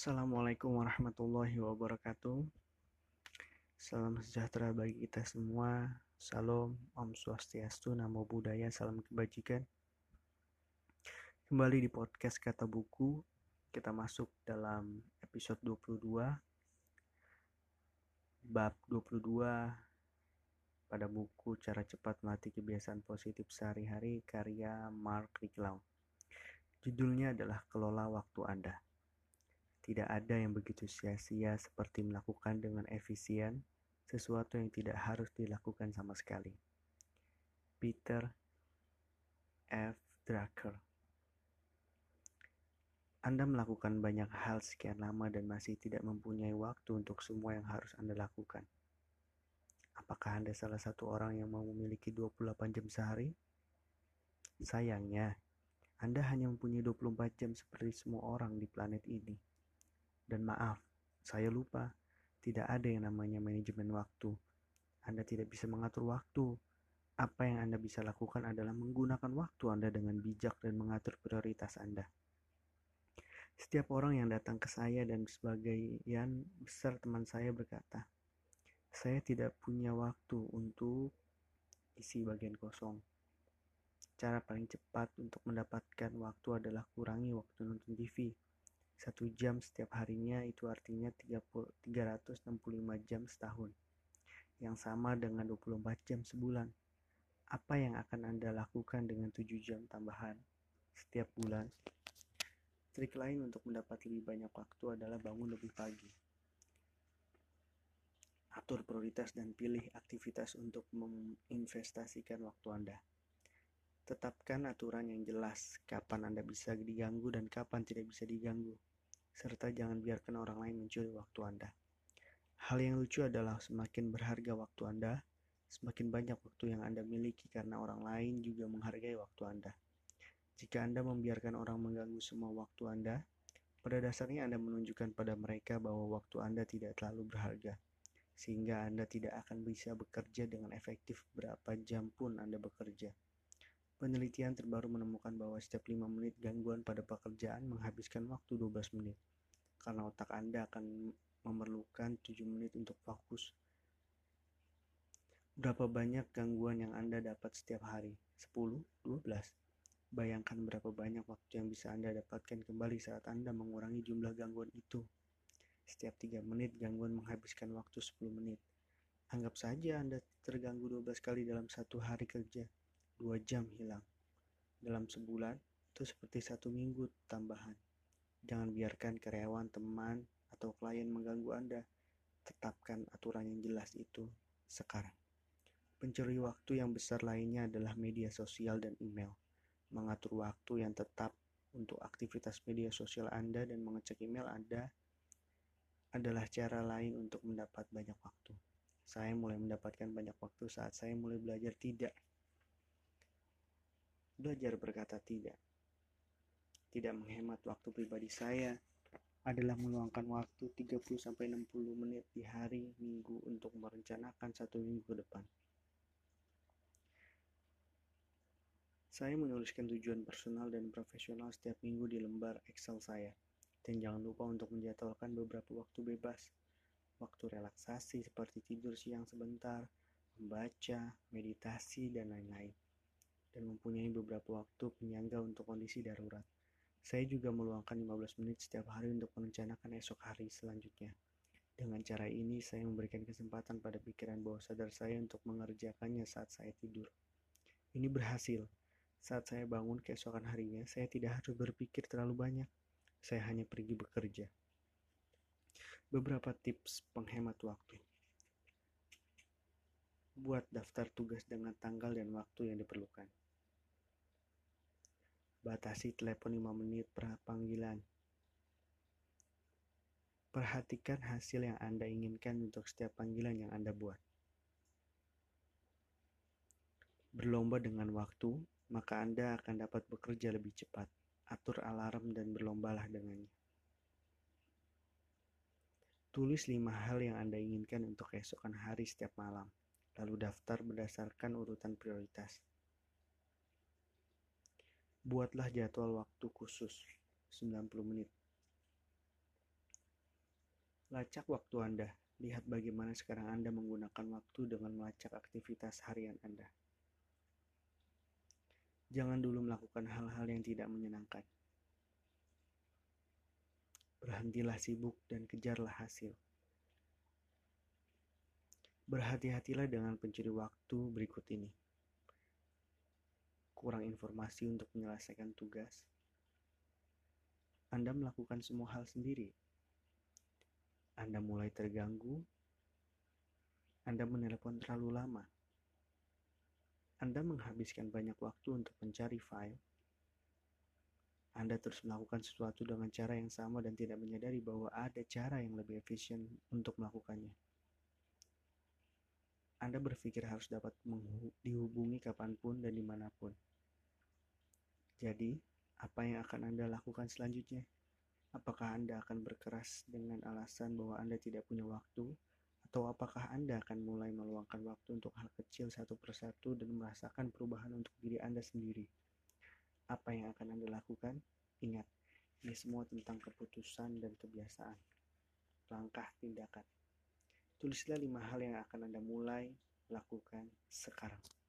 Assalamualaikum warahmatullahi wabarakatuh. Salam sejahtera bagi kita semua. Salam, Om Swastiastu, Namo Buddhaya, Salam Kebajikan. Kembali di podcast Kata Buku, kita masuk dalam episode 22, bab 22 pada buku Cara Cepat Melatih Kebiasaan Positif Sehari-hari karya Mark Riklau. Judulnya adalah Kelola Waktu Anda. Tidak ada yang begitu sia-sia seperti melakukan dengan efisien sesuatu yang tidak harus dilakukan sama sekali. Peter F. Drucker Anda melakukan banyak hal sekian lama dan masih tidak mempunyai waktu untuk semua yang harus Anda lakukan. Apakah Anda salah satu orang yang mau memiliki 28 jam sehari? Sayangnya, Anda hanya mempunyai 24 jam seperti semua orang di planet ini. Dan maaf, saya lupa, tidak ada yang namanya manajemen waktu. Anda tidak bisa mengatur waktu. Apa yang Anda bisa lakukan adalah menggunakan waktu Anda dengan bijak dan mengatur prioritas Anda. Setiap orang yang datang ke saya dan sebagian besar teman saya berkata, saya tidak punya waktu untuk isi bagian kosong. Cara paling cepat untuk mendapatkan waktu adalah kurangi waktu nonton TV satu jam setiap harinya itu artinya 30, 365 jam setahun. Yang sama dengan 24 jam sebulan. Apa yang akan Anda lakukan dengan 7 jam tambahan setiap bulan? Trik lain untuk mendapat lebih banyak waktu adalah bangun lebih pagi. Atur prioritas dan pilih aktivitas untuk menginvestasikan waktu Anda. Tetapkan aturan yang jelas kapan Anda bisa diganggu dan kapan tidak bisa diganggu serta jangan biarkan orang lain mencuri waktu Anda. Hal yang lucu adalah semakin berharga waktu Anda, semakin banyak waktu yang Anda miliki karena orang lain juga menghargai waktu Anda. Jika Anda membiarkan orang mengganggu semua waktu Anda, pada dasarnya Anda menunjukkan pada mereka bahwa waktu Anda tidak terlalu berharga, sehingga Anda tidak akan bisa bekerja dengan efektif berapa jam pun Anda bekerja. Penelitian terbaru menemukan bahwa setiap 5 menit gangguan pada pekerjaan menghabiskan waktu 12 menit, karena otak Anda akan memerlukan 7 menit untuk fokus. Berapa banyak gangguan yang Anda dapat setiap hari? 10? 12? Bayangkan berapa banyak waktu yang bisa Anda dapatkan kembali saat Anda mengurangi jumlah gangguan itu. Setiap 3 menit gangguan menghabiskan waktu 10 menit. Anggap saja Anda terganggu 12 kali dalam satu hari kerja dua jam hilang. Dalam sebulan, itu seperti satu minggu tambahan. Jangan biarkan karyawan, teman, atau klien mengganggu Anda. Tetapkan aturan yang jelas itu sekarang. Pencuri waktu yang besar lainnya adalah media sosial dan email. Mengatur waktu yang tetap untuk aktivitas media sosial Anda dan mengecek email Anda adalah cara lain untuk mendapat banyak waktu. Saya mulai mendapatkan banyak waktu saat saya mulai belajar tidak belajar berkata tidak. Tidak menghemat waktu pribadi saya adalah meluangkan waktu 30-60 menit di hari minggu untuk merencanakan satu minggu ke depan. Saya menuliskan tujuan personal dan profesional setiap minggu di lembar Excel saya. Dan jangan lupa untuk menjadwalkan beberapa waktu bebas. Waktu relaksasi seperti tidur siang sebentar, membaca, meditasi, dan lain-lain dan mempunyai beberapa waktu penyangga untuk kondisi darurat. Saya juga meluangkan 15 menit setiap hari untuk merencanakan esok hari selanjutnya. Dengan cara ini, saya memberikan kesempatan pada pikiran bawah sadar saya untuk mengerjakannya saat saya tidur. Ini berhasil. Saat saya bangun keesokan harinya, saya tidak harus berpikir terlalu banyak. Saya hanya pergi bekerja. Beberapa tips penghemat waktu. Buat daftar tugas dengan tanggal dan waktu yang diperlukan. Batasi telepon 5 menit per panggilan. Perhatikan hasil yang Anda inginkan untuk setiap panggilan yang Anda buat. Berlomba dengan waktu, maka Anda akan dapat bekerja lebih cepat. Atur alarm dan berlombalah dengannya. Tulis lima hal yang Anda inginkan untuk keesokan hari setiap malam, lalu daftar berdasarkan urutan prioritas. Buatlah jadwal waktu khusus 90 menit. Lacak waktu Anda. Lihat bagaimana sekarang Anda menggunakan waktu dengan melacak aktivitas harian Anda. Jangan dulu melakukan hal-hal yang tidak menyenangkan. Berhentilah sibuk dan kejarlah hasil. Berhati-hatilah dengan pencuri waktu berikut ini. Kurang informasi untuk menyelesaikan tugas. Anda melakukan semua hal sendiri. Anda mulai terganggu. Anda menelepon terlalu lama. Anda menghabiskan banyak waktu untuk mencari file. Anda terus melakukan sesuatu dengan cara yang sama dan tidak menyadari bahwa ada cara yang lebih efisien untuk melakukannya. Anda berpikir harus dapat dihubungi kapan pun dan di mana pun. Jadi, apa yang akan Anda lakukan selanjutnya? Apakah Anda akan berkeras dengan alasan bahwa Anda tidak punya waktu? Atau apakah Anda akan mulai meluangkan waktu untuk hal kecil satu persatu dan merasakan perubahan untuk diri Anda sendiri? Apa yang akan Anda lakukan? Ingat, ini semua tentang keputusan dan kebiasaan. Langkah tindakan. Tulislah lima hal yang akan Anda mulai lakukan sekarang.